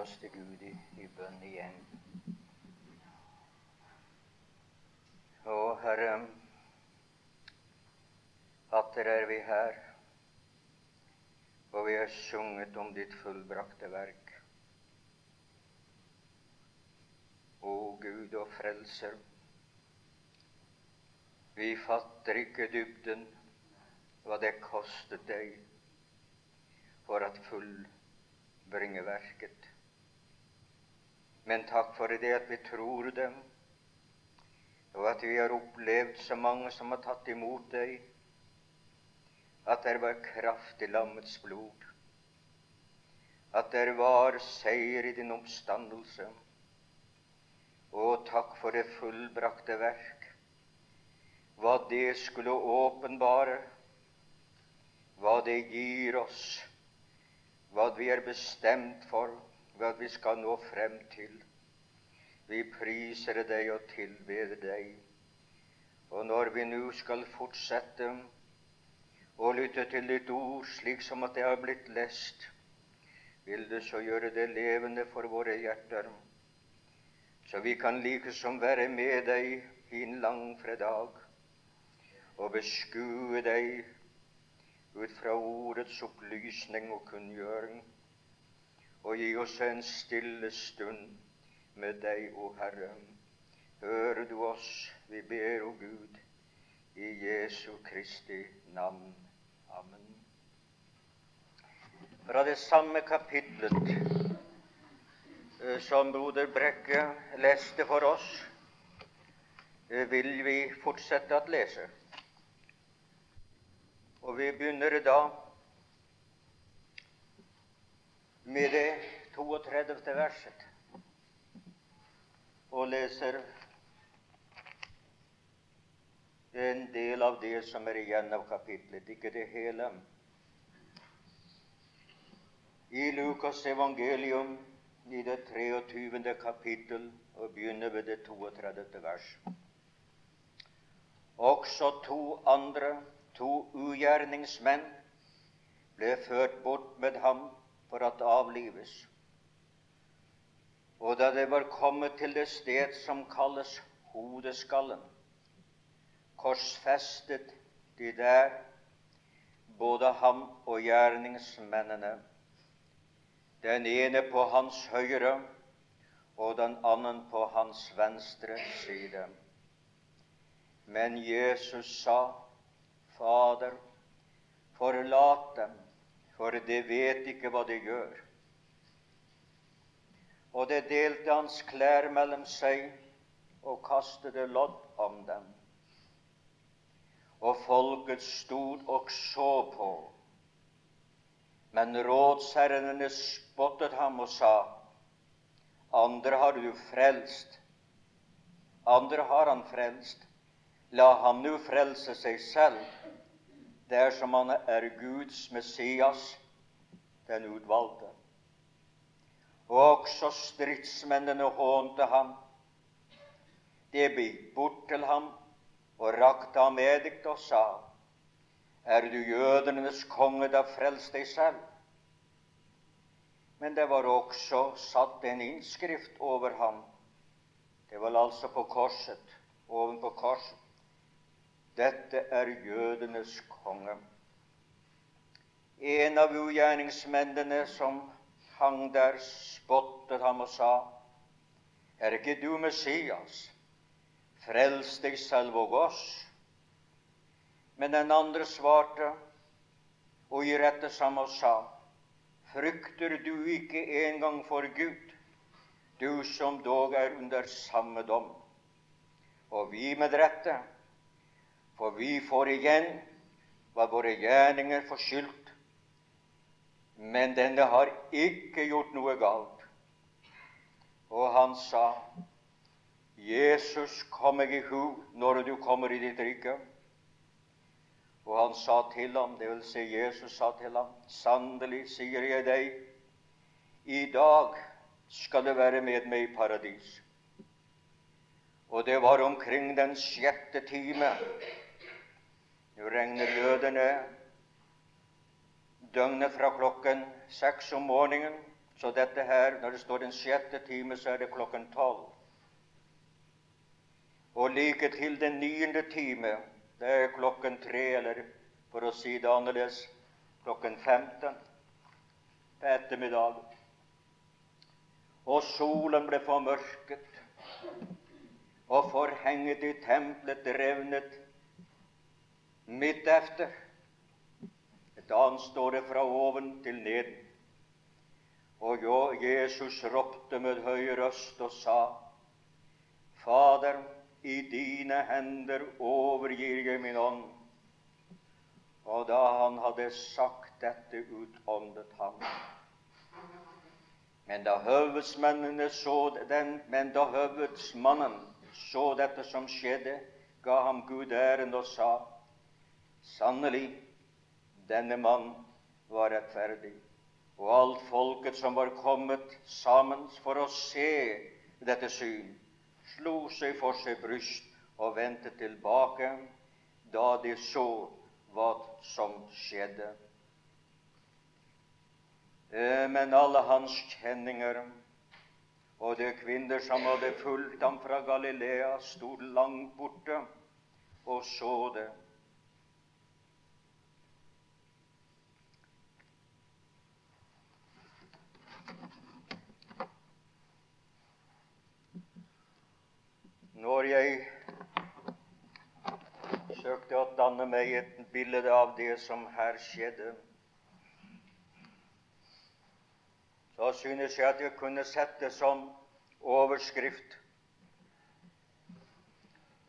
oss til Gud i, i bønn igjen. Å, Herre, atter er vi her, og vi har sunget om ditt fullbrakte verk. O Gud og Frelser, vi fatter ikke dybden hva det kostet deg for at fullbringe verket. Men takk for det at vi tror dem, og at vi har opplevd så mange som har tatt imot deg, at det var kraft i lammets blod, at det var seier i din oppstandelse. Og takk for det fullbrakte verk, hva det skulle åpenbare, hva det gir oss, hva vi er bestemt for, hva vi skal nå frem til. Vi priser deg og tilber deg. Og når vi nå skal fortsette å lytte til ditt ord slik som at det har blitt lest, vil du så gjøre det levende for våre hjerter, så vi kan likesom være med deg i en langfredag og beskue deg ut fra ordets opplysning og kunngjøring, og gi oss en stille stund med deg, o Herre. Hører du oss, vi ber, o Gud, i Jesu Kristi navn. Amen. Fra det samme kapitlet eh, som broder Brekke leste for oss, eh, vil vi fortsette å lese. Og vi begynner da med det 32. verset og leser en del av det som er igjen av kapitlet, ikke det hele. I Lukas evangelium i det 23. kapittel og begynner ved det 32. vers. Også to andre to ugjerningsmenn ble ført bort med ham for at avlives. Og da det var kommet til det sted som kalles Hodeskallen, korsfestet de der både ham og gjerningsmennene, den ene på hans høyre og den annen på hans venstre side. Men Jesus sa, Fader, forlat dem, for de vet ikke hva de gjør. Og det delte hans klær mellom seg og kastet lodd om dem. Og folket stod og så på. Men rådsherrene spottet ham og sa:" Andre har du frelst. Andre har han frelst. La ham nu frelse seg selv dersom han er Guds Messias, den utvalgte. Og også stridsmennene hånte ham. De gikk bort til ham og rakte ham edikt og sa:" Er du jødenes konge, da frels deg selv. Men det var også satt en innskrift over ham. Det var altså på korset, ovenpå korset. Dette er jødenes konge. En av ugjerningsmennene som hang der, spottet ham og sa, Er ikke du Messias? Frels deg selv og oss. Men den andre svarte og irettet ham og sa, Frykter du ikke engang for Gud, du som dog er under samme dom? Og vi med rette for vi får igjen hva våre gjerninger får skyldt. Men denne har ikke gjort noe galt. Og han sa, Jesus, kom meg i hu når du kommer i ditt rike. Og han sa til ham, det vil si Jesus sa til ham, sannelig sier jeg deg, i dag skal du være med meg i paradis. Og det var omkring den sjette time nå regner jødene døgnet fra klokken seks om morgenen, Så dette her, når det står den sjette time, så er det klokken tolv. Og like til den niende time, det er klokken tre, eller for å si det annerledes, klokken 15 på ettermiddagen. Og solen ble formørket, og forhenget i tempelet revnet midt efter. Et annet står det fra oven til neden. Og Jesus ropte med høy røst og sa, Fader, i dine hender overgir jeg min ånd. Og da han hadde sagt dette, utåndet han. Men da høvedsmennene så den, men da høvedsmannen så dette som skjedde, ga ham Gud æren og sa, sannelig, denne mann var rettferdig og alt folket som var kommet sammen for å se dette syn, slo seg for seg bryst og vendte tilbake da de så hva som skjedde. Eh, men alle hans kjenninger og de kvinner som hadde fulgt ham fra Galilea, sto langt borte og så det. Når jeg søkte å danne meg et bilde av det som her skjedde, så synes jeg at jeg kunne sette som overskrift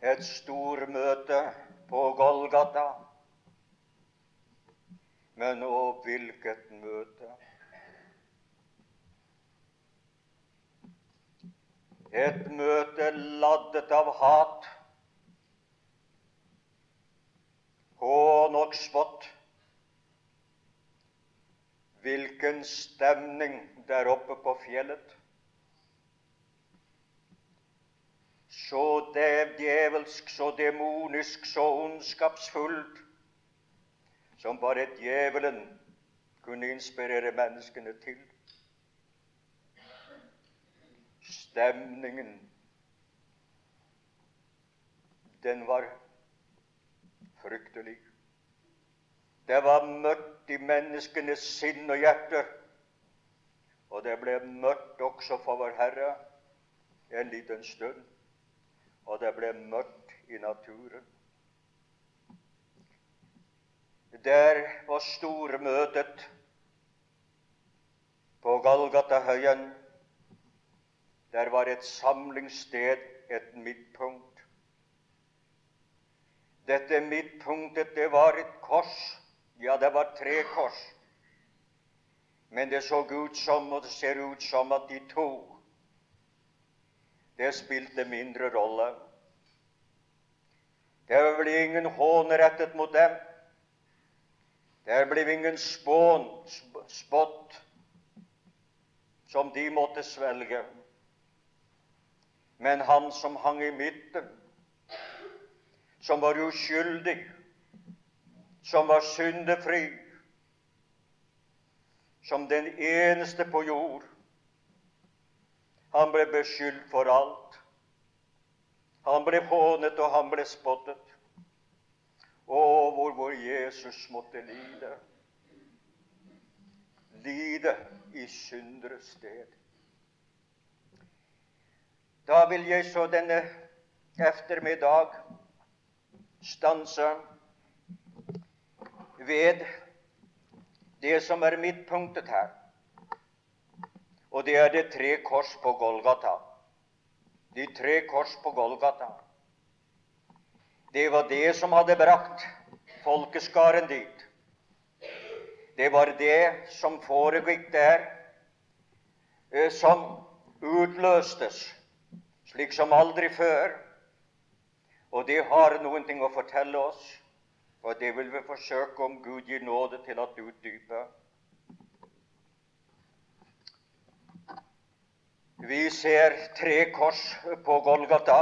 et stormøte på Golgata. Men å, hvilket møte! Et møte laddet av hat, og spott. Hvilken stemning der oppe på fjellet. Så djevelsk, så demonisk, så ondskapsfullt som bare djevelen kunne inspirere menneskene til. Stemningen, den var fryktelig. Det var mørkt i menneskenes sinn og hjerter. Og det ble mørkt også for vår Herre en liten stund. Og det ble mørkt i naturen. Der var stormøtet på Galgatahøyen der var et samlingssted, et midtpunkt. Dette midtpunktet, det var et kors. Ja, det var tre kors. Men det så ut som, og det ser ut som, at de to det spilte mindre rolle. Det ble ingen hån rettet mot dem. Det ble ingen spån, spott, som de måtte svelge. Men han som hang i midten, som var uskyldig, som var syndefri, som den eneste på jord, han ble beskyldt for alt. Han ble hånet, og han ble spottet. Å, hvor vår Jesus måtte lide. Lide i synderes sted. Da vil jeg så denne eftermiddag stanse ved det som er midtpunktet her. Og det er det tre kors på Golgata. De tre kors på Golgata. Det var det som hadde brakt folkeskaren dit. Det var det som foregikk der, eh, som utløstes slik som aldri før. Og det har noen ting å fortelle oss, og det vil vi forsøke, om Gud gir nåde til å utdype. Vi ser tre kors på Golgata.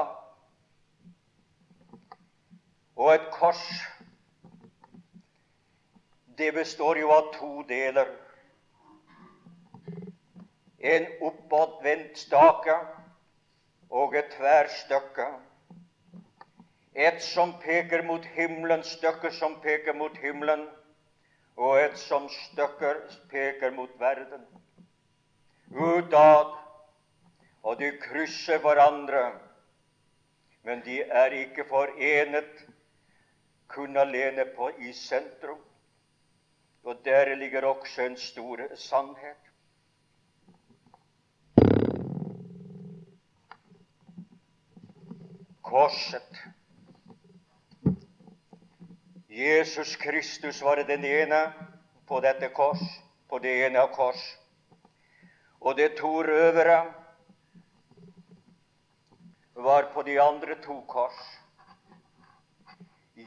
Og et kors, det består jo av to deler. en oppadvendt stake og et tværstykke. Et som peker mot himmelen, stykker som peker mot himmelen, og et som stykker peker mot verden. Utad, og de krysser hverandre, men de er ikke forenet kun alene på i sentrum. Og der ligger også en stor sannhet. Korset. Jesus Kristus var den ene på dette kors, på det ene av kors. Og de to røvere var på de andre to kors.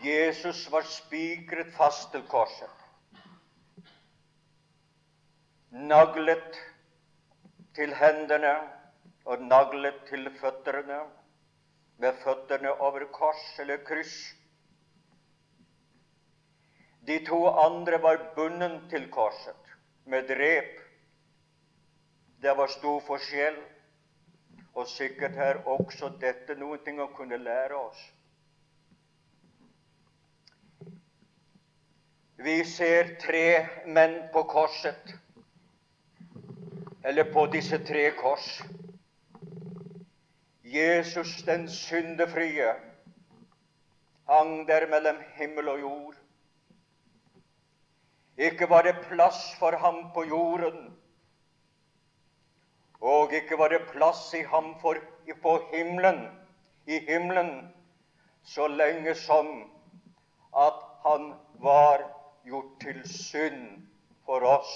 Jesus var spikret fast til korset naglet til hendene og naglet til føttene, med føttene over kors eller kryss. De to andre var bundet til korset med drep. Det var stor forskjell, og sikkert er også dette noe å kunne lære oss. Vi ser tre menn på korset eller på disse tre kors. Jesus den syndefrie hang der mellom himmel og jord. Ikke var det plass for ham på jorden, og ikke var det plass i ham for, på himmelen, i himmelen, så lenge som at han var gjort til synd for oss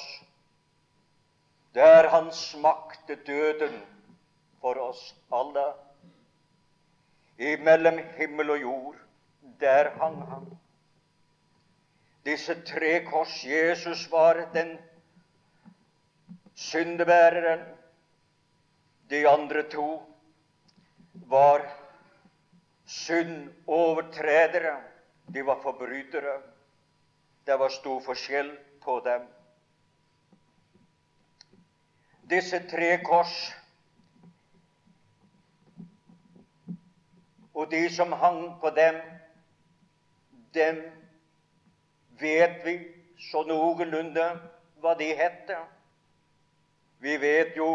der han smakte døden for oss alle. Imellom himmel og jord, der hang han. Disse tre kors Jesus var den syndebæreren. De andre to var syndovertredere. De var forbrytere. Det var stor forskjell på dem disse tre kors. Og de som hang på dem, dem vet vi så noenlunde hva de hette. Vi vet jo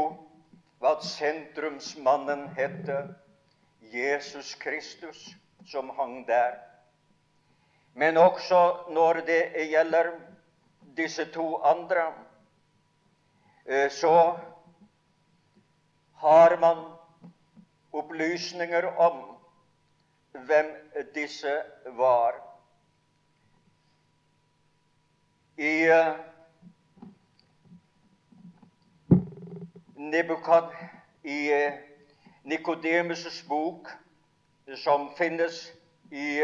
hva sentrumsmannen hette, Jesus Kristus, som hang der. Men også når det gjelder disse to andre, Eh, så har man opplysninger om hvem disse var. I uh, Nebukad, i uh, Nikodemus' bok, som finnes i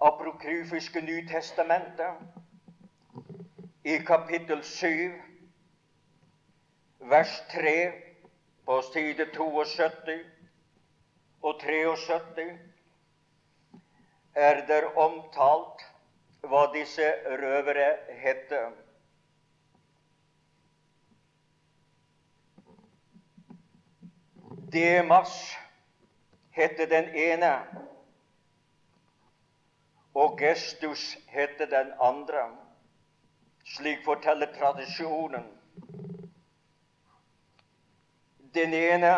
apokryfiske Nytestamentet, i kapittel 7, vers 3, på side 72 og 73, er det omtalt hva disse røvere hette. Demas hette den ene og Gestus hette den andre. Slik forteller tradisjonen. Den ene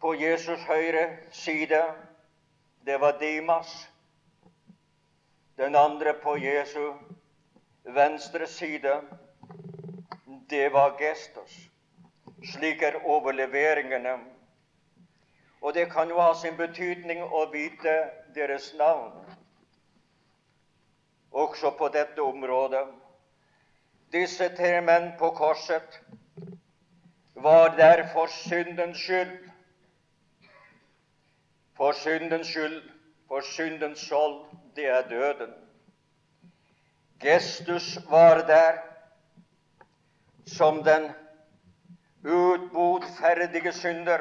på Jesus' høyre side, det var Dimas. Den andre på Jesu venstre side, det var Gestus. Slik er overleveringene. Og det kan jo ha sin betydning å vite deres navn også på dette området. Disse tre menn på korset var der for syndens skyld. For syndens skyld, for syndens skjold, det er døden. Gestus var der som den utbodferdige synder,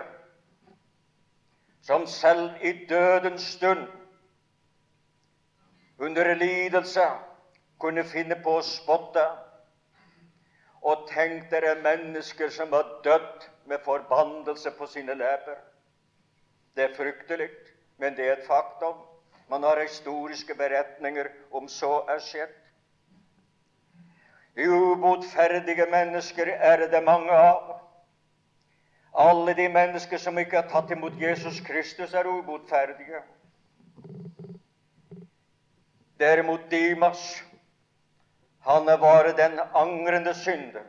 som selv i dødens stund under lidelse kunne finne på å spotte. Og tenk dere mennesker som har dødd med forbannelse på sine leper. Det er fryktelig, men det er et faktum. Man har historiske beretninger om så er skjedd. Ubotferdige mennesker er det mange av. Alle de mennesker som ikke har tatt imot Jesus Kristus, er ubotferdige. Derimot Dimas, han var den angrende synder.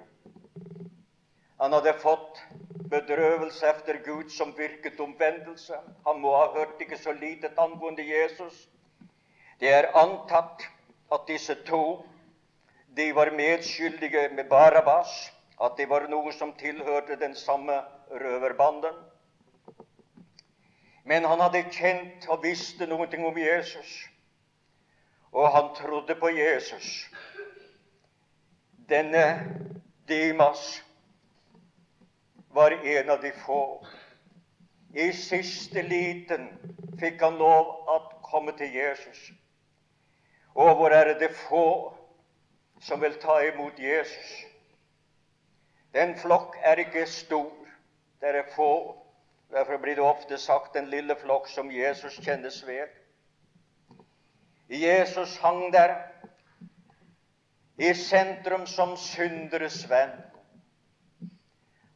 Han hadde fått bedrøvelse efter Gud som virket omvendelse. Han må ha hørt ikke så lite angående Jesus. Det er antatt at disse to de var medskyldige med Barabas, at det var noe som tilhørte den samme røverbanden. Men han hadde kjent og visste noe om Jesus, og han trodde på Jesus. Denne Dimas var en av de få. I siste liten fikk han lov å komme til Jesus. Og hvor er det få som vil ta imot Jesus? Den flokk er ikke stor, det er få. Derfor blir det ofte sagt den lille flokk som Jesus kjennes ved. Jesus hang der i sentrum som synderes venn.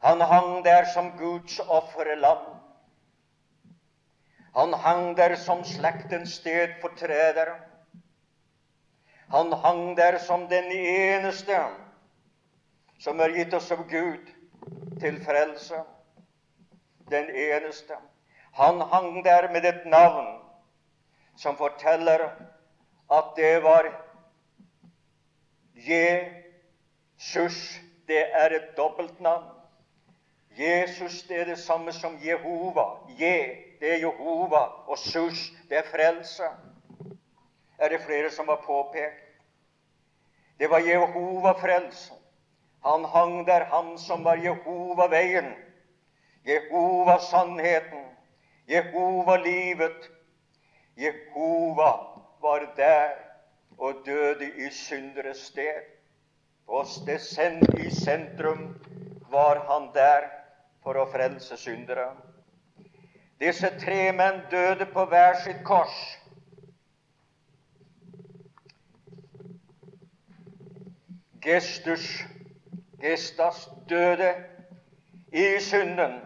Han hang der som Guds offerlam. Han hang der som slektens stedfortreder. Han hang der som den eneste som er gitt oss av Gud til frelse. Den eneste. Han hang der med et navn som forteller at det var Jesus. Det er et dobbeltnavn. Jesus det er det samme som Jehova. Je, det er Jehova, og sus, det er frelse. Er det flere som har påpekt? Det var Jehova-frelsen. Han hang der, han som var Jehova-veien, Jehova-sannheten, Jehova-livet. Jehova var der og døde i synderes sted. Og i sentrum var han der for å frelse syndere. Disse tre menn døde på hver sitt kors. Gestus, Gestas døde i synden.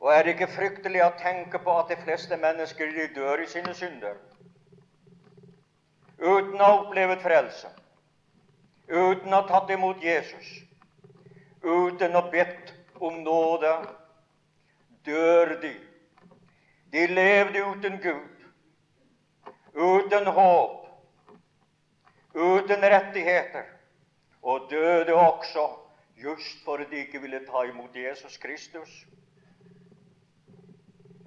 Og er det ikke fryktelig å tenke på at de fleste mennesker de dør i sine synder? Uten å ha opplevd frelse, uten å ha tatt imot Jesus, uten å bedt om nåde, dør de. De levde uten Gud, uten håp, uten rettigheter, og døde også just fordi de ikke ville ta imot Jesus Kristus.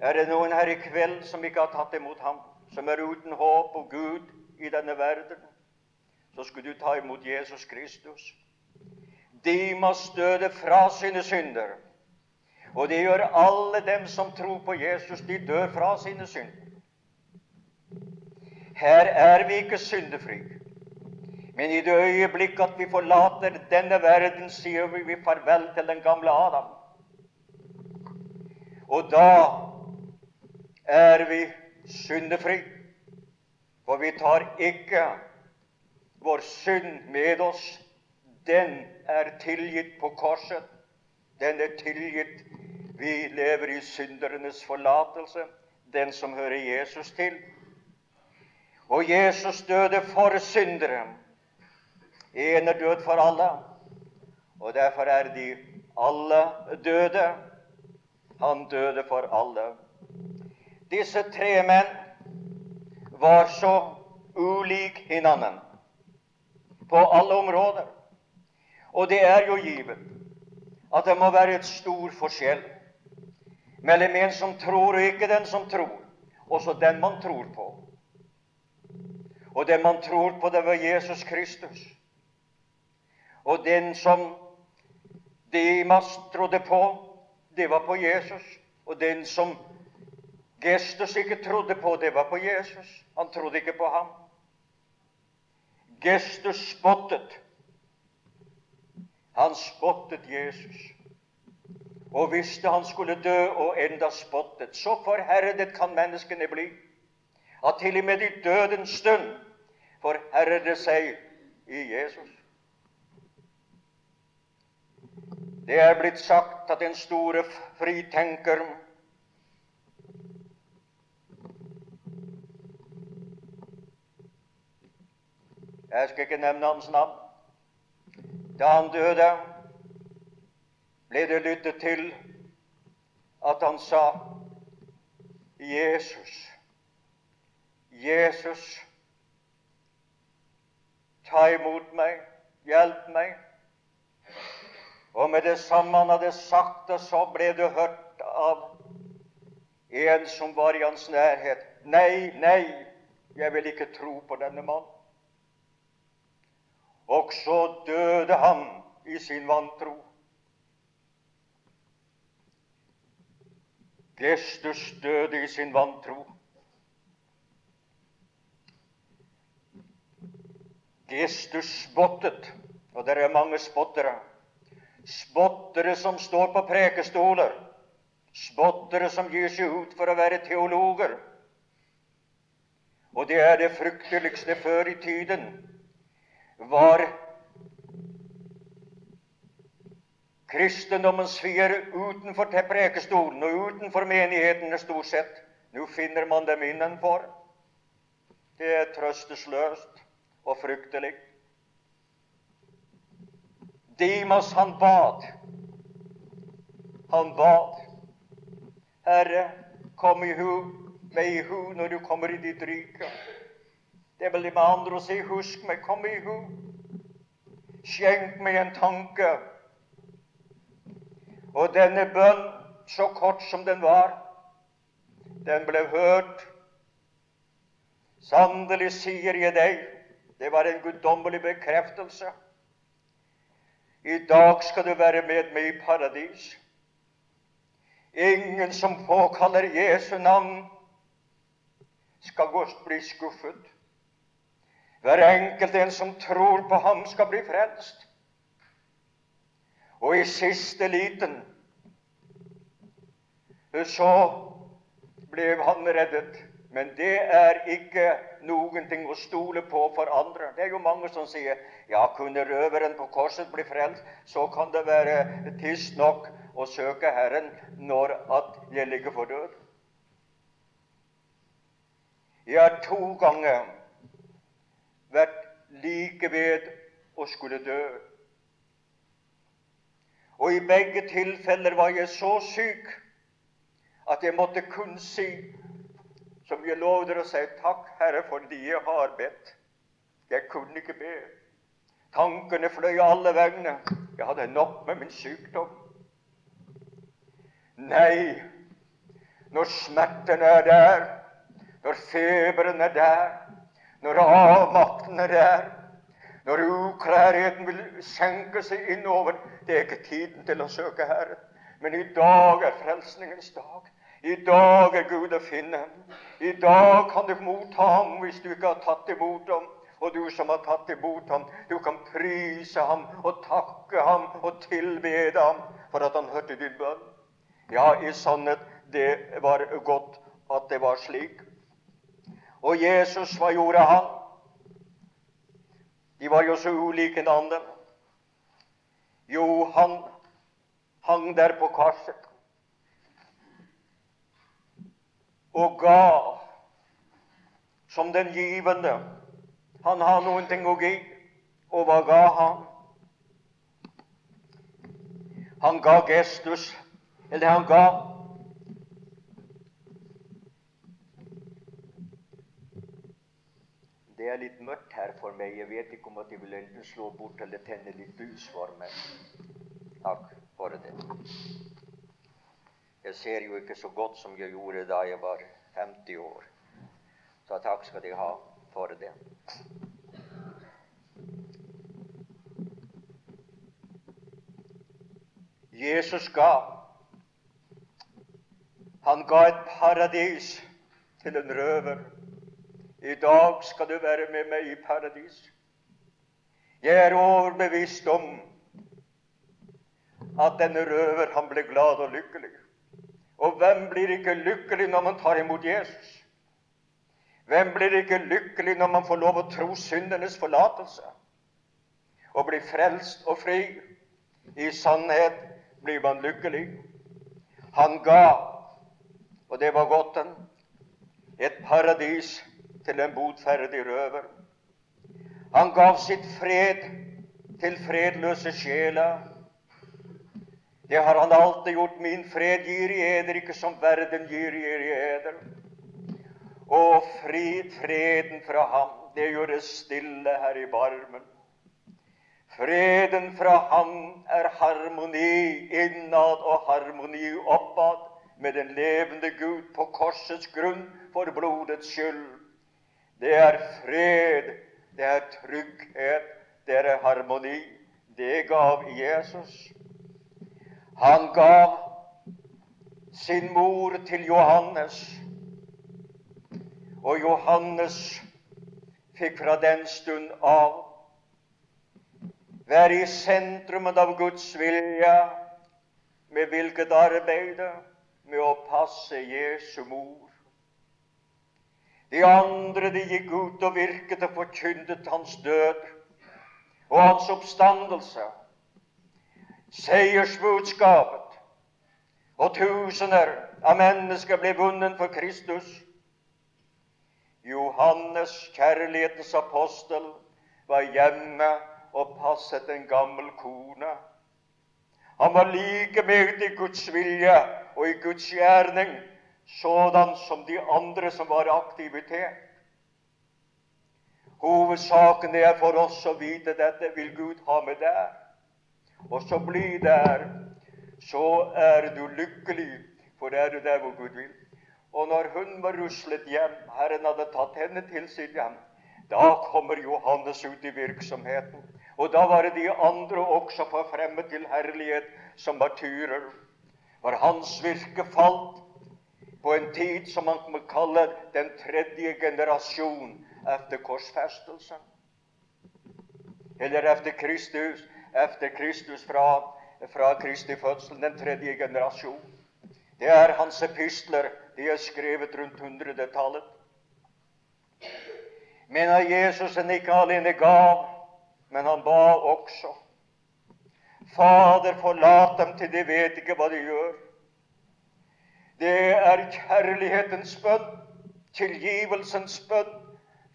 Er det noen her i kveld som ikke har tatt imot ham, som er uten håp og Gud i denne verden, så skulle du ta imot Jesus Kristus. Dimas døde fra sine synder. Og det gjør alle dem som tror på Jesus. De dør fra sine synder. Her er vi ikke syndefri. Men i det øyeblikk at vi forlater denne verden, sier vi, vi farvel til den gamle Adam. Og da er vi syndefri. For vi tar ikke vår synd med oss. Den er tilgitt på korset. Den er tilgitt. Vi lever i syndernes forlatelse, den som hører Jesus til. Og Jesus døde for syndere. En er død for alle, og derfor er de alle døde. Han døde for alle. Disse tre menn var så ulik hinanden på alle områder. Og det er jo givet at det må være et stor forskjell mellom en som tror, og ikke den som tror. Også den man tror på. Og den man tror på, det var Jesus Kristus. Og den som Demas trodde på, det var på Jesus. Og den som Gestus ikke trodde på, det var på Jesus. Han trodde ikke på ham. Gestus spottet. Han spottet Jesus og visste han skulle dø, og enda spottet. Så forherdet kan menneskene bli at til og med i dødens stund forherder seg i Jesus. Det er blitt sagt at den store fritenker Jeg skal ikke nevne hans navn. Da han døde, ble det lyttet til at han sa Jesus, Jesus, ta imot meg, hjelp meg. Og med det samme han hadde sagt det, så ble det hørt av en som var i hans nærhet. Nei, nei, jeg vil ikke tro på denne mann. Og så døde han i sin vantro. Gestus døde i sin vantro. Gestus spottet, og det er mange spottere. Spottere som står på prekestoler, spottere som gir seg ut for å være teologer. Og det er det frykteligste før i tiden, var kristendommens fiender utenfor prekestolen og utenfor menighetene stort sett. Nå finner man dem innenfor. Det er trøstesløst og fryktelig. Dimas, han bad. Han bad. Herre, kom i hu, meg i hu når du kommer i ditt rike. Det er vel med andre å si, husk meg, kom i hu. Skjenk meg en tanke og denne bønn, så kort som den var, den ble hørt. Sannelig sier jeg deg, det var en guddommelig bekreftelse. I dag skal du være med meg i paradis. Ingen som påkaller Jesu navn, skal bli skuffet. Hver enkelt en som tror på ham, skal bli frelst. Og i siste liten så ble han reddet. Men det er ikke noen ting å stole på for andre. Det er jo mange som sier ja, kunne røveren på korset bli frelst, så kan det være tids nok å søke Herren når at jeg ligger for død. Jeg er to ganger vært like ved å skulle dø. Og i begge tilfeller var jeg så syk at jeg måtte kun si, som jeg lovet å si, takk, Herre, fordi jeg har bedt. Jeg kunne ikke be. Tankene fløy alle vegne. Jeg hadde nok med min sykdom. Nei, når smerten er der, når feberen er der, når avmakten er der, når uklarheten vil senke seg innover Det er ikke tiden til å søke Herren. Men i dag er frelsningens dag. I dag er Gud å finne. I dag kan du motta ham hvis du ikke har tatt imot ham. Og du som har tatt imot ham, du kan prise ham og takke ham og tilbede ham for at han hørte din bønn. Ja, i sannhet, det var godt at det var slik. Og Jesus, hva gjorde han? De var jo så ulike hverandre. Jo, han hang der på korset og ga som den givende. Han har noen ting å gi, og hva ga han? Han ga gestus, eller han ga Det er litt mørkt her for meg. Jeg vet ikke om at jeg vil enten slå bort eller tenne litt lys for meg. Takk for det. Jeg ser jo ikke så godt som jeg gjorde da jeg var 50 år. Så takk skal de ha for det. Jesus ga. Han ga et paradis til en røver. I dag skal du være med meg i paradis. Jeg er overbevist om at denne røver han ble glad og lykkelig. Og hvem blir ikke lykkelig når man tar imot Jesus? Hvem blir ikke lykkelig når man får lov å tro syndenes forlatelse og bli frelst og fri? I sannhet blir man lykkelig. Han ga, og det var godt, et paradis til en botferdig røver. Han gav sitt fred til fredløse sjela. Det har han alltid gjort. Min fred gir i eder, ikke som verden gir i eder. Og fri freden fra ham, det gjør det stille her i barmen. Freden fra ham er harmoni innad og harmoni oppad med den levende Gud på korsets grunn for blodets skyld. Det er fred det er trygghet, det er harmoni. Det gav Jesus. Han gav sin mor til Johannes, og Johannes fikk fra den stund av være i sentrumet av Guds vilje, med hvilket arbeide med å passe Jesu mor. De andre de gikk ut og virket og forkynnet hans død og hans oppstandelse, seiersbudskapet, og tusener av mennesker ble vunnet for Kristus. Johannes, kjærlighetens apostel, var hjemme og passet en gammel kone. Han var like meget i Guds vilje og i Guds gjerning sådan som de andre som var aktivitet. Hovedsaken er for oss å vite dette vil Gud ha med der. Og så bli der. Så er du lykkelig, for er du der hvor Gud vil. Og når hun var ruslet hjem, Herren hadde tatt henne til sitt hjem, da kommer Johannes ut i virksomheten. Og da var det de andre også forfremmet til herlighet som martyrer. For hans virke falt på en tid som man må kalle den tredje generasjon etter korsfestelsen. Eller etter Kristus, efter Kristus fra, fra Kristi fødsel, den tredje generasjon. Det er hans epistler. De er skrevet rundt hundredetallet. Men av Jesus en ikke alene gav, men han ba også. Fader, forlat dem til de vet ikke hva de gjør. Det er kjærlighetens bønn, tilgivelsens bønn,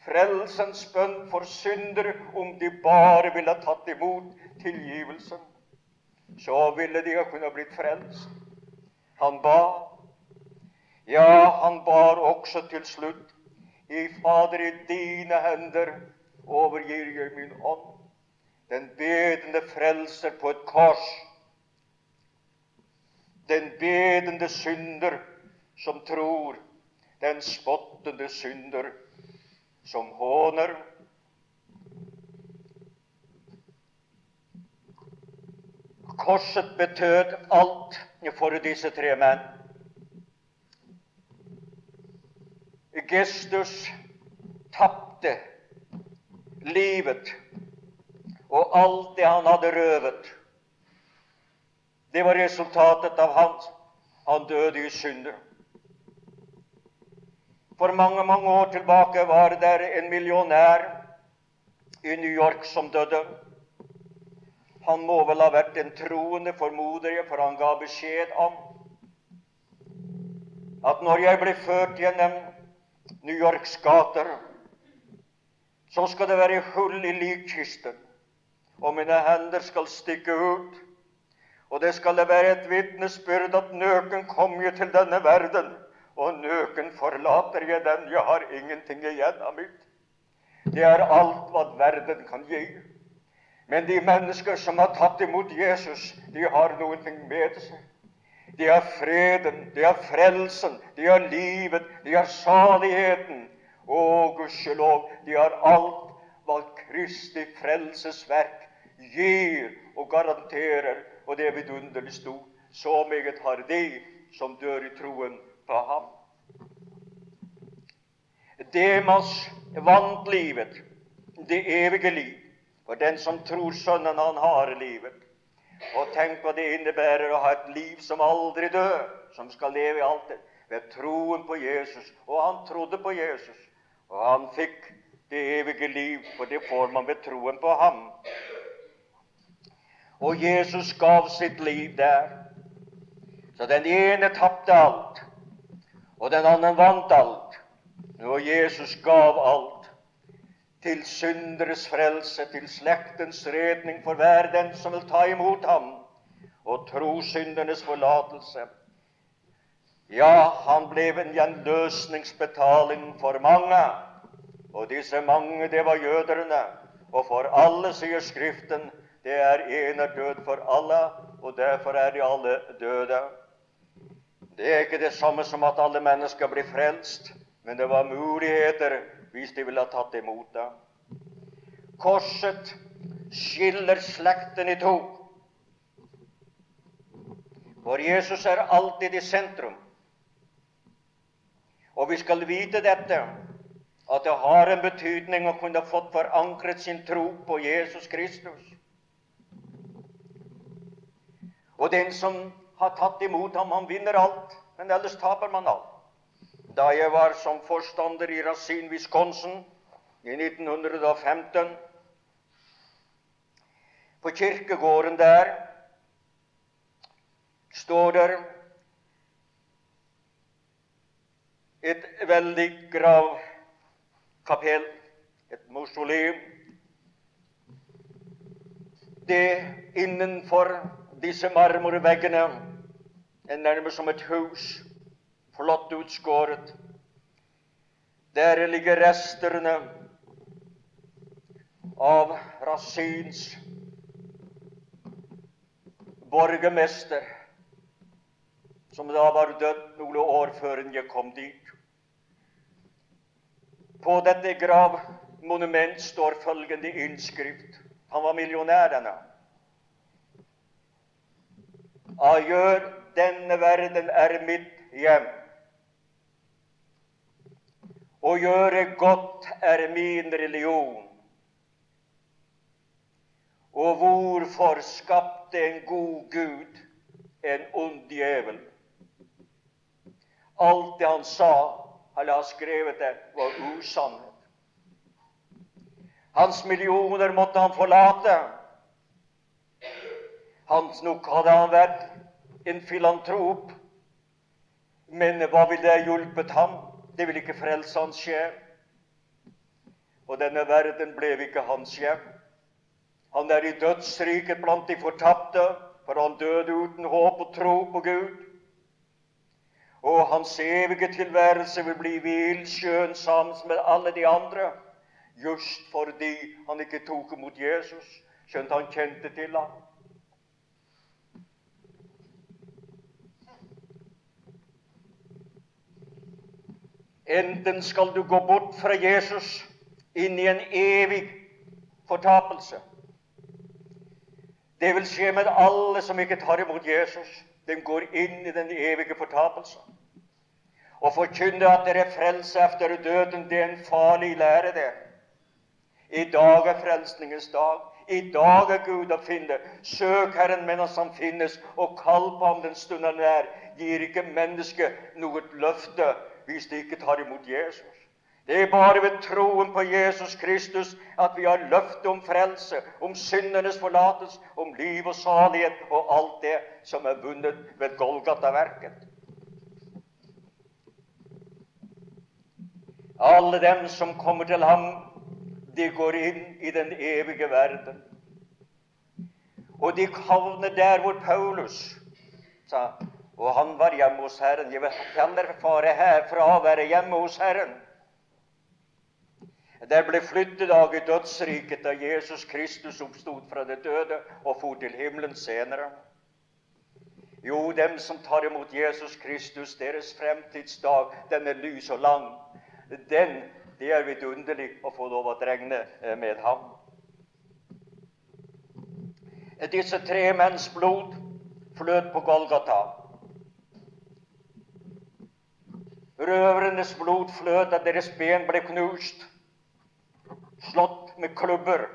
frelsens bønn for synder, om de bare ville tatt imot tilgivelsen. Så ville de ha kunnet blitt frelst. Han ba. Ja, han bar også til slutt. I Fader, i dine hender overgir jeg min ånd. Den bedende frelser på et kors den bedende synder som tror, den spottende synder som håner. Korset betød alt for disse tre menn. Gestus tapte livet og alt det han hadde røvet det var resultatet av hans. Han døde i synder. For mange, mange år tilbake var det en millionær i New York som døde. Han må vel ha vært en troende, formoder jeg, for han ga beskjed om at når jeg blir ført gjennom New Yorks gater, så skal det være hull i likkisten, og mine hender skal stikke ut og det skal det være et vitnesbyrd at nøken kom jeg til denne verden, og nøken forlater jeg den. Jeg har ingenting igjen av mitt. Det er alt hva verden kan gi. Men de mennesker som har tatt imot Jesus, de har noe med seg. De har freden, de har frelsen, de har livet, de har saligheten. Å, gudskjelov, de har alt hva Kristi frelsesverk gir og garanterer og det er vidunderlig stort. Så meget har de som dør i troen på ham. Demas vant livet, det evige liv, For den som tror Sønnen, han har livet. Og tenk hva det innebærer å ha et liv som aldri dør, som skal leve i alltid, ved troen på Jesus. Og han trodde på Jesus, og han fikk det evige liv, for det får man ved troen på ham. Og Jesus gav sitt liv der. Så den ene tapte alt, og den andre vant alt. Og Jesus gav alt til synderes frelse, til slektens redning for hver den som vil ta imot ham og tro syndernes forlatelse. Ja, han ble en gjenløsningsbetaling for mange, og disse mange, det var jøderne. Og for alle, sier Skriften, det er en er død for alle, og derfor er de alle døde. Det er ikke det samme som at alle mennesker blir frelst, men det var muligheter hvis de ville ha tatt imot det. Korset skiller slekten i to. For Jesus er alltid i sentrum. Og vi skal vite dette, at det har en betydning å kunne fått forankret sin tro på Jesus Kristus. Og den som har tatt imot ham, han vinner alt, men ellers taper man alt. Da jeg var som forstander i Racine, Wisconsin i 1915 På kirkegården der står der et veldig gravkapell, et mausoleum. Det innenfor disse marmorveggene er nærmest som et hus flott utskåret. Der ligger restene av Rasins borgermester, som da var dødd noen år før jeg kom dit. På dette gravmonument står følgende innskrift. Han var millionær, denne. Adjør, denne verden er mitt hjem. Å gjøre godt er min religion. Og hvorfor skapte en god Gud en ond djevel? Alt det han sa, eller har skrevet det, var usannhet. Hans millioner måtte han forlate. Hans nok hadde han vært en filantrop. Men hva ville det hjulpet ham? Det vil ikke frelse hans sjel. Og denne verden ble ikke hans hjem. Han er i dødsriket blant de fortapte, for han døde uten håp og tro på Gud. Og hans evige tilværelse vil bli hvilskjønn sammen med alle de andre, just fordi han ikke tok imot Jesus, skjønt han kjente til ham. Enten skal du gå bort fra Jesus inn i en evig fortapelse. Det vil skje med alle som ikke tar imot Jesus. Den går inn i den evige fortapelse. Å forkynne at dere er frelse etter døden, det er en farlig lære, det. I dag er frelsningens dag. I dag er Gud å finne. Søk Herren mens Han finnes, og kall på Ham den stunden han er. Gir ikke mennesket noe løfte hvis de ikke tar imot Jesus. Det er bare ved troen på Jesus Kristus at vi har løftet om frelse, om syndenes forlatelse, om liv og salighet og alt det som er vunnet ved Golgata-verket. Alle dem som kommer til ham, de går inn i den evige verden. Og de havner der hvor Paulus sa og han var hjemme hos Herren. Jeg vil heller fare herfra og være hjemme hos Herren. Der ble flyttedag i dødsriket da Jesus Kristus oppstod fra det døde og for til himmelen senere. Jo, dem som tar imot Jesus Kristus, deres fremtidsdag, den er lys og lang. Den, det er vidunderlig å få lov å regne eh, med ham. Disse tre menns blod fløt på Golgata. Røvernes blod fløt, at deres ben ble knust, slått med klubber.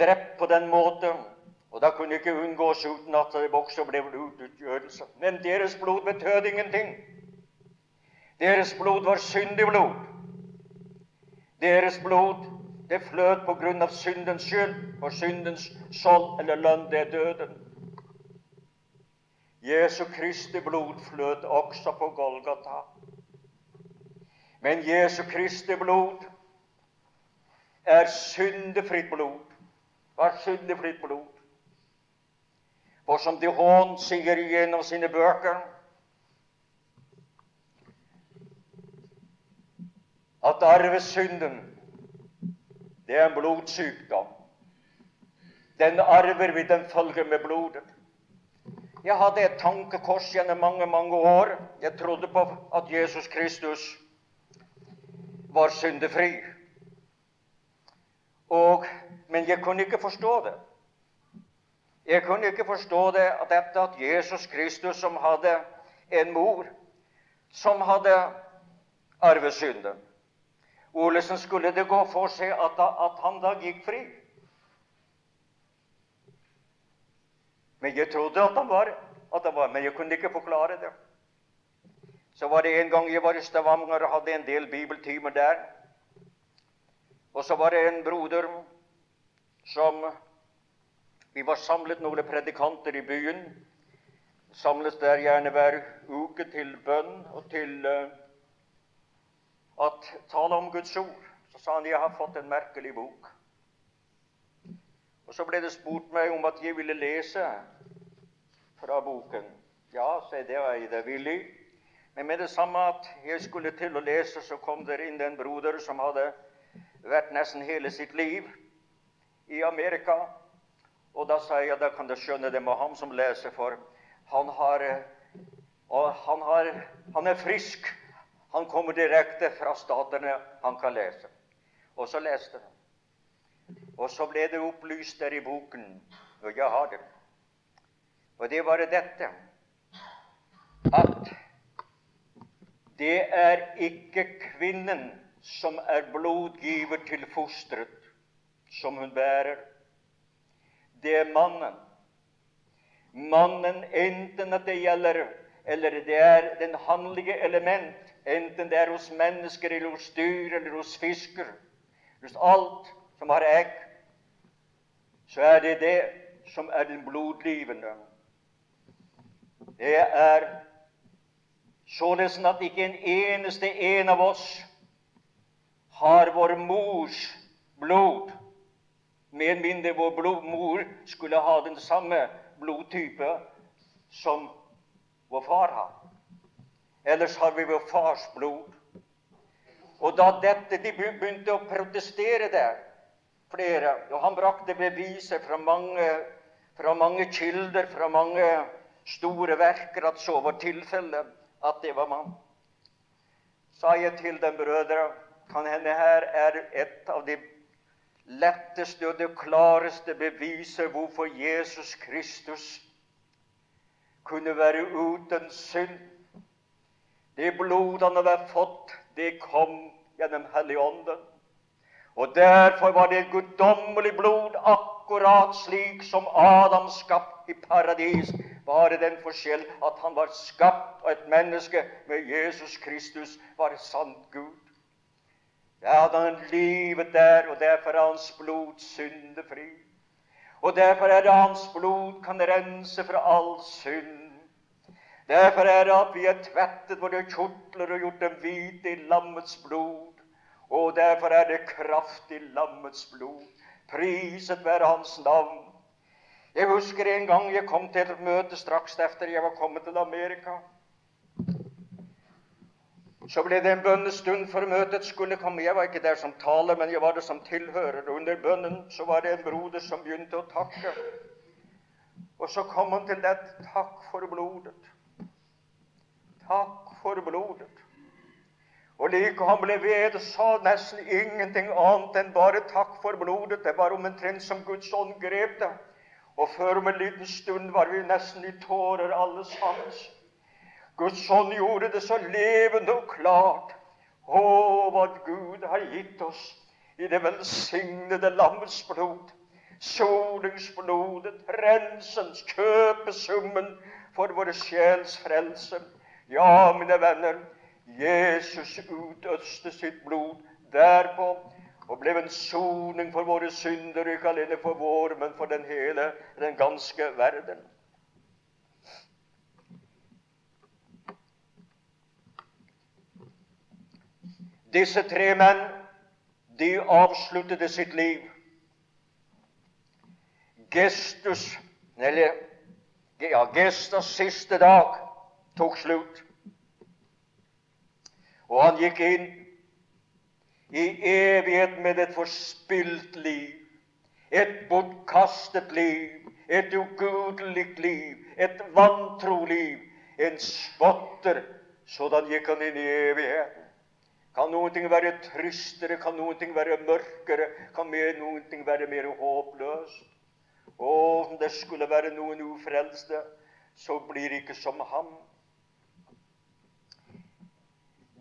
drept på den måten. Og da kunne ikke unngås uten at det også ble blodutgjørelse. Men deres blod betød ingenting. Deres blod var syndig blod. Deres blod det fløt på grunn av syndens skyld, for syndens skjold eller lønn, det er døden. Jesu Kristi blod fløt også på Golgata. Men Jesu Kristi blod er syndefritt blod. Var syndefritt blod. For som de Haan sier gjennom sine bøker at arvesynden, det er en blodsykdom. Den arver vi, den følger med blodet. Jeg hadde et tankekors gjennom mange, mange år. Jeg trodde på at Jesus Kristus var syndefri. Og, men jeg kunne ikke forstå det. Jeg kunne ikke forstå det at dette at Jesus Kristus, som hadde en mor som hadde arvesynden Hvordan skulle det gå for seg at, at han da gikk fri? Men jeg trodde at han var, at han var Men jeg kunne ikke forklare det. Så var det en gang jeg var i Stavanger og hadde en del bibeltimer der. Og så var det en broder som Vi var samlet noen predikanter i byen. Samles der gjerne hver uke til bønn og til uh, at tale om Guds ord. Så sa han jeg har fått en merkelig bok. Og Så ble det spurt meg om at jeg ville lese fra boken. Ja, sa det var jeg det villig. Men med det samme at jeg skulle til å lese, så kom det inn en broder som hadde vært nesten hele sitt liv i Amerika. Og da sa jeg da kan du skjønne det med ham som leser, for han, har, han, har, han er frisk. Han kommer direkte fra statene. Han kan lese. Og så leste han. Og så ble det opplyst der i boken, og jeg har det. Og det var dette at det er ikke kvinnen som er blodgiver til fosteret som hun bærer. Det er mannen. Mannen, enten at det gjelder eller det er den handlige element, enten det er hos mennesker eller hos dyr eller hos fisker, hos alt som har egg, så er det det som er den blodgivende. Det er således at ikke en eneste en av oss har vår mors blod, med mindre vår blod, mor skulle ha den samme blodtype som vår far har. Ellers har vi vår fars blod. Og da dette, de begynte å protestere der, flere. Og han brakte beviser fra mange, fra mange kilder, fra mange store verker, at så var tilfellet, at det var mann. Sa jeg til dem, brødre, kan hende her er et av de letteste og det klareste beviser hvorfor Jesus Kristus kunne være uten synd. Det blod han hadde fått, det kom gjennom Helligånden. Og derfor var det guddommelig blod, akkurat slik som Adam skapt i paradis. Bare den forskjell at han var skapt av et menneske med Jesus Kristus, var sant Gud. Der hadde han livet der, og derfor er hans blod syndefri. Og derfor er det hans blod kan rense fra all synd. Derfor er det at vi er tvettet våre kjortler og gjort dem hvite i lammets blod. Og derfor er det kraft i lammets blod. Priset være Hans navn. Jeg husker en gang jeg kom til et møte straks etter jeg var kommet til Amerika. Så ble det en bønnestund før møtet skulle komme. Jeg var ikke der som taler, men jeg var der som tilhører. Under bønnen så var det en broder som begynte å takke. Og så kom han til dette. Takk for blodet. Takk for blodet. Og like han ble ved, sa nesten ingenting annet enn bare takk for blodet. Det var omtrent som Guds ånd grep det. Og før om en liten stund var vi nesten i tårer alle sammen. Guds ånd gjorde det så levende og klart. Å, hva Gud har gitt oss i det velsignede lammets blod, Solingsblodet, rensens, kjøpesummen for vår sjels frelse. Ja, mine venner, Jesus utøste sitt blod derpå og ble en soning for våre synder, ikke alene for vår, men for den hele, den ganske verden. Disse tre menn, de avsluttet sitt liv. Gestus, eller ja, Gestas siste dag tok slutt. Og han gikk inn i evighet med et forspilt liv, et bortkastet liv, et ugudelig liv, et vantro liv, en spotter. Sådan gikk han inn i evigheten. Kan noen ting være trystere, kan noen ting være mørkere, kan noen ting være mer håpløst? Og om det skulle være noen ufrelste, så blir det ikke som ham.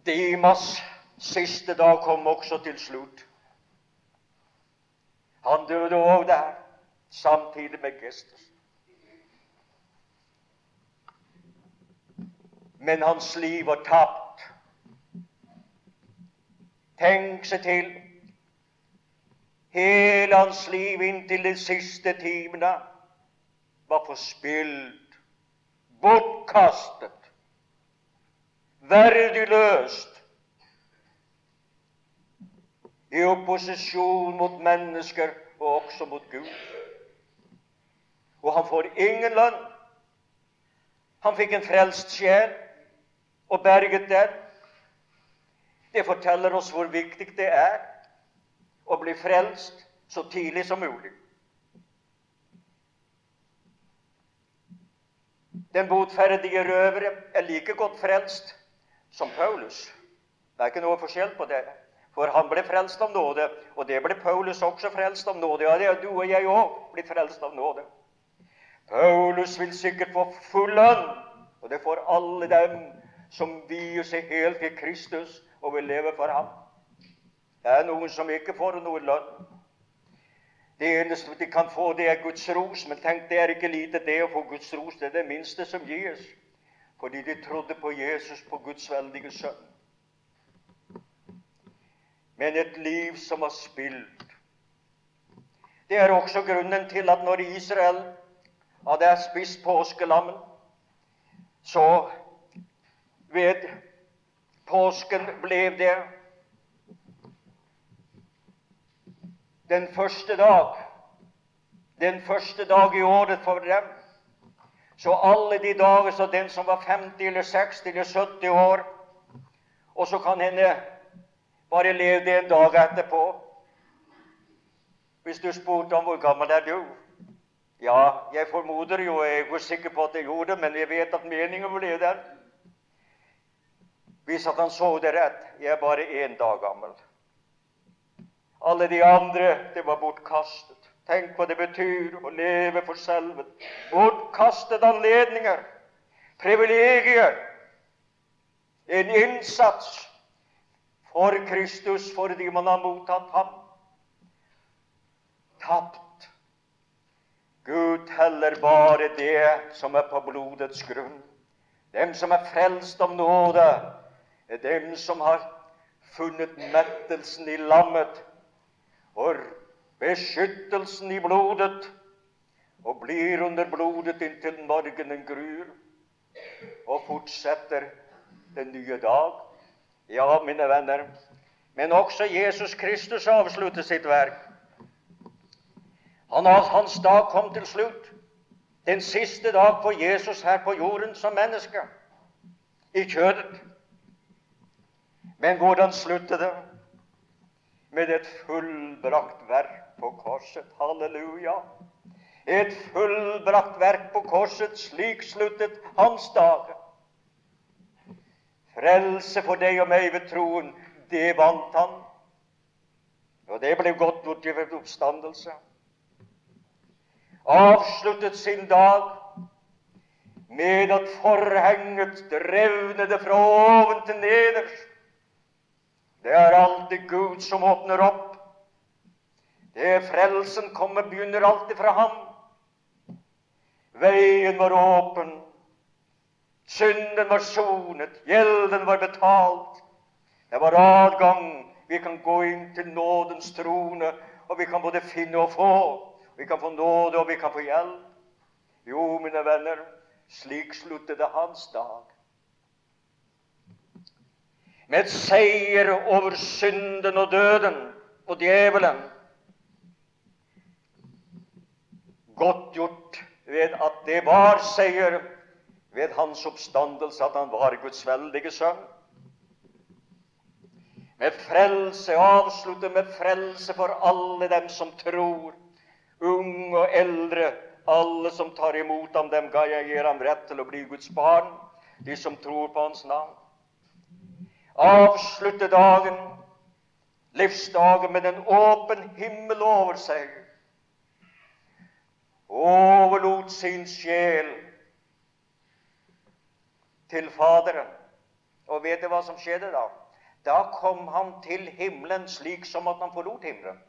Dimas Siste dag kom også til slutt. Han døde òg der, samtidig med Gestus. Men hans liv var tapt. Tenk seg til. Hele hans liv inntil de siste timene var forspilt, bortkastet, verdiløst i opposisjon mot mennesker og også mot Gud. Og han får ingen lønn. Han fikk en frelst sjel og berget den. Det forteller oss hvor viktig det er å bli frelst så tidlig som mulig. Den botferdige røvere er like godt frelst som Paulus. Det er ikke noe forskjell på det. For han ble frelst av nåde, og det ble Paulus også frelst av nåde. Ja, det er du og jeg òg blitt frelst av nåde. Paulus vil sikkert få full lønn, og det får alle dem som vier seg helt til Kristus og vil leve for ham. Det er noen som ikke får noe lønn. Det eneste de kan få, det er Guds ros. Men tenk, det er ikke lite det å få Guds ros. Det er det minste som gis. Fordi de trodde på Jesus, på Guds veldige sønn men et liv som var spilt. Det er også grunnen til at når Israel hadde spist påskelammen, så ved påsken ble det den første dag den første dag i året for dem. Så alle de dager så den som var 50 eller 60 eller 70 år Og så kan hende bare levde en dag etterpå. Hvis du spurte om hvor gammel er du? Ja, jeg formoder jo, jeg er sikker på at jeg gjorde det, men jeg vet at meningen ble den. Hvis at han så det rett. Jeg er bare én dag gammel. Alle de andre, det var bortkastet. Tenk hva det betyr å leve for selvet. Bortkastede anledninger, privilegier, en innsats for Kristus fordi man har mottatt ham. Tapt. Gud teller bare det som er på blodets grunn. Dem som er frelst av nåde, er dem som har funnet mettelsen i lammet og beskyttelsen i blodet, og blir under blodet inntil morgenen grur, og fortsetter den nye dag. Ja, mine venner, men også Jesus Kristus avsluttet sitt verk. Han, hans dag kom til slutt. Den siste dag for Jesus her på jorden som menneske. I kjødet. Men hvordan sluttet det? Med et fullbrakt verk på korset. Halleluja! Et fullbrakt verk på korset. Slik sluttet hans dager. Frelse for deg og meg ved troen, det vant han. Og det ble godt gjort ved oppstandelse. Avsluttet sin dag med at forhenget revnede fra oven til nederst. Det er alltid Gud som åpner opp. Det frelsen kommer, begynner alltid fra ham. Veien var åpen. Synden var sonet. Gjelden var betalt. Det var adgang. Vi kan gå inn til nådens trone, og vi kan både finne og få. Vi kan få nåde, og vi kan få hjelp. Jo, mine venner, slik sluttet hans dag. Med seier over synden og døden og djevelen. Godt gjort ved at det var seier ved hans oppstandelse, at han var Guds veldige sønn. Med frelse, avslutte med frelse for alle dem som tror, unge og eldre, alle som tar imot ham, dem ga jeg gir ham rett til å bli Guds barn, de som tror på Hans navn. Avslutte dagen, livsdagen, med en åpen himmel over seg. Overlot sin sjel til Faderen. Og vet du hva som skjedde da? Da kom han til himmelen slik som at han forlot himmelen.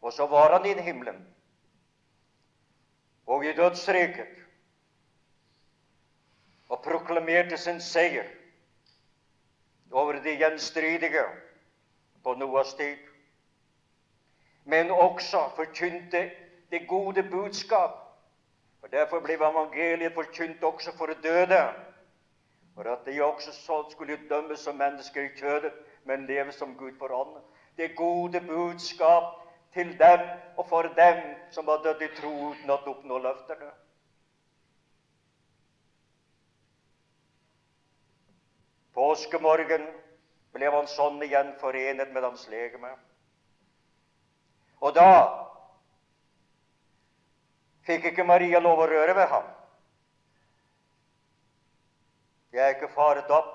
Og så var han i himmelen og i dødsriket og proklamerte sin seier over de gjenstridige på Noas tid. Men også forkynte det gode budskap. Og Derfor ble evangeliet forkynt også for døde, for at de også skulle dømmes som mennesker i kjødet, men leve som Gud for ånden. Det gode budskap til dem og for dem som har dødd i tro uten å oppnå løftene. Påskemorgen ble han sånn igjen forenet med hans legeme. Og da fikk ikke Maria lov å røre ved ham. Jeg er ikke faret opp.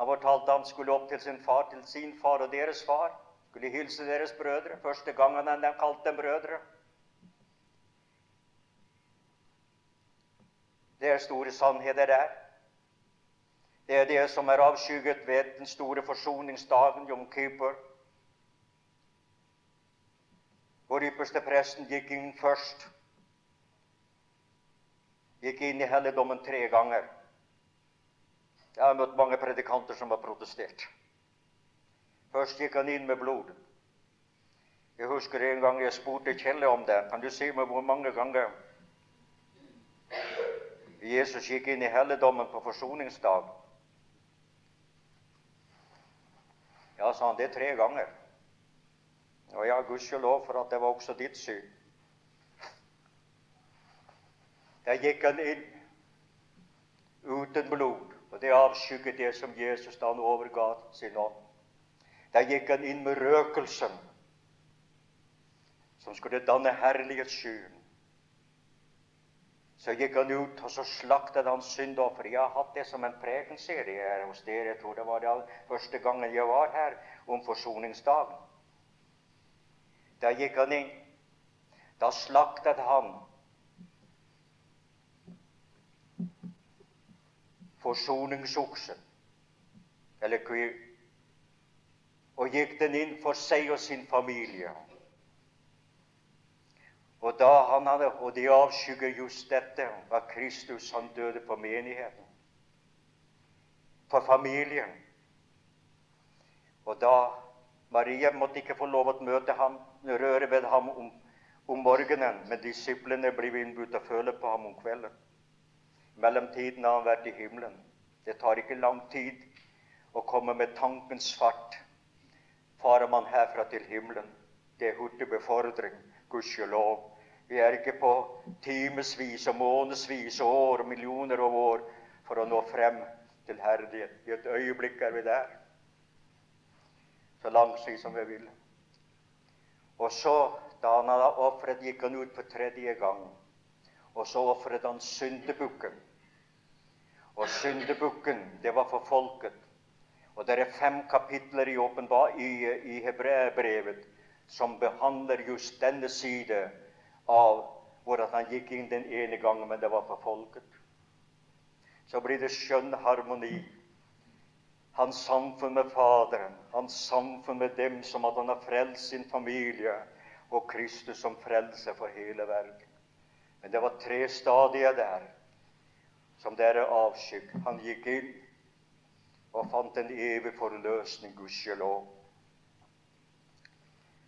Han fortalte han skulle opp til sin far, til sin far og deres far skulle hilse deres brødre. Første gangen han kalte dem brødre. Det er store sannheter der. Det er det som er avskygget ved den store forsoningsdagen, Jom Kippur, hvor ypperste presten gikk inn først. Gikk inn i helligdommen tre ganger. Jeg har møtt mange predikanter som har protestert. Først gikk han inn med blod. Jeg husker en gang jeg spurte Kjelle om det. Kan du si meg hvor mange ganger Jesus gikk inn i helligdommen på forsoningsdag? Ja, sa han, det er tre ganger. Og ja, gudskjelov for at det var også ditt syn. Der gikk han inn uten blod, og det avskygget det som Jesus da han overga sin ånd. Der gikk han inn med røkelsen, som skulle danne herlighetsskyen. Så gikk han ut, og så slaktet han syndoffer. Jeg har hatt det som en prekenserie her hos dere. Jeg tror det var den første gangen jeg var her om forsoningsdagen. Da gikk han inn. Da slaktet han forsoningsoksen, eller og gikk den inn for seg og sin familie. Og da han hadde, og de avskygger just dette, var Kristus han døde for menigheten, for familien. Og da Maria måtte ikke få lov å møte ham, røre ved ham om, om morgenen, men disiplene ble innbudt til å føle på ham om kvelden. Mellomtiden har han vært i himmelen. Det tar ikke lang tid å komme med tankens fart farer man herfra til himmelen. Det er hurtig befordring, gudskjelov. Vi er ikke på timevis og månedsvis og år og millioner av år for å nå frem til herdighet. I et øyeblikk er vi der. Så langt som vi vil. Og så, da han hadde ofret, gikk han ut for tredje gang. Og så ofret han syndebukken. Og syndebukken, det var for folket. Og det er fem kapitler i, i, i Hebreerbrevet som behandler just denne side av hvordan han gikk inn den ene gangen, men det var for folket. Så blir det skjønn harmoni hans samfunn med Faderen, hans samfunn med dem som at han har frelst sin familie, og Kristus som frelser for hele verden. Men det var tre stadier der som dere avskygg. Han gikk inn og fant en evig forløsning, gudskjelov.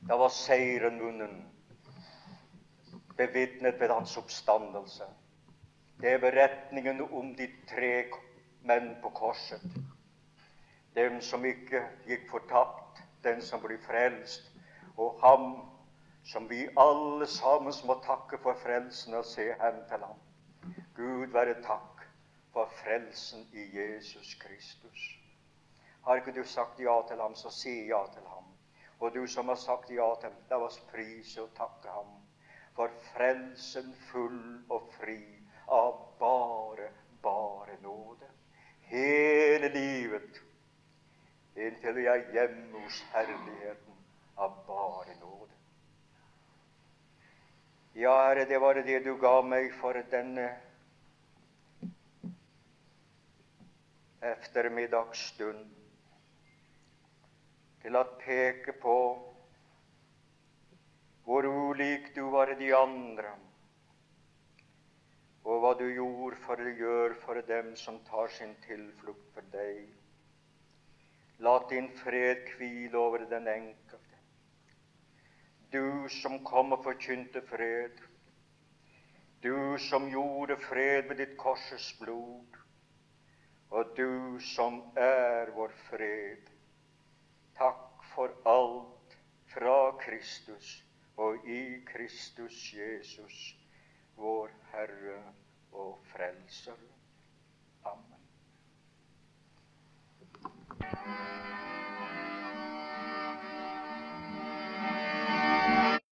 Da var seieren vunnet, bevitnet ved hans oppstandelse. Det er beretningen om de tre menn på korset. Dem som ikke gikk fortapt, den som blir frelst, og ham som vi alle sammen må takke for frelsen og se hen til ham. Gud være takk for frelsen i Jesus Kristus. Har ikke du sagt ja til ham, så si ja til ham. Og du som har sagt ja til ham, la oss prise og takke ham for frelsen full og fri av bare, bare nåde. Hele livet inntil vi er hjemme hos herligheten av bare nåde. Ja, Herre, det var det du ga meg for denne ettermiddagsstund til å peke på hvor ulik du var de andre, og hva du gjorde for å gjøre for dem som tar sin tilflukt for deg. La din fred hvile over den enkelte du som kom og forkynte fred. Du som gjorde fred med ditt korses blod. Og du som er vår fred. Takk for alt fra Kristus og i Kristus Jesus, vår Herre og Frelser. Amen.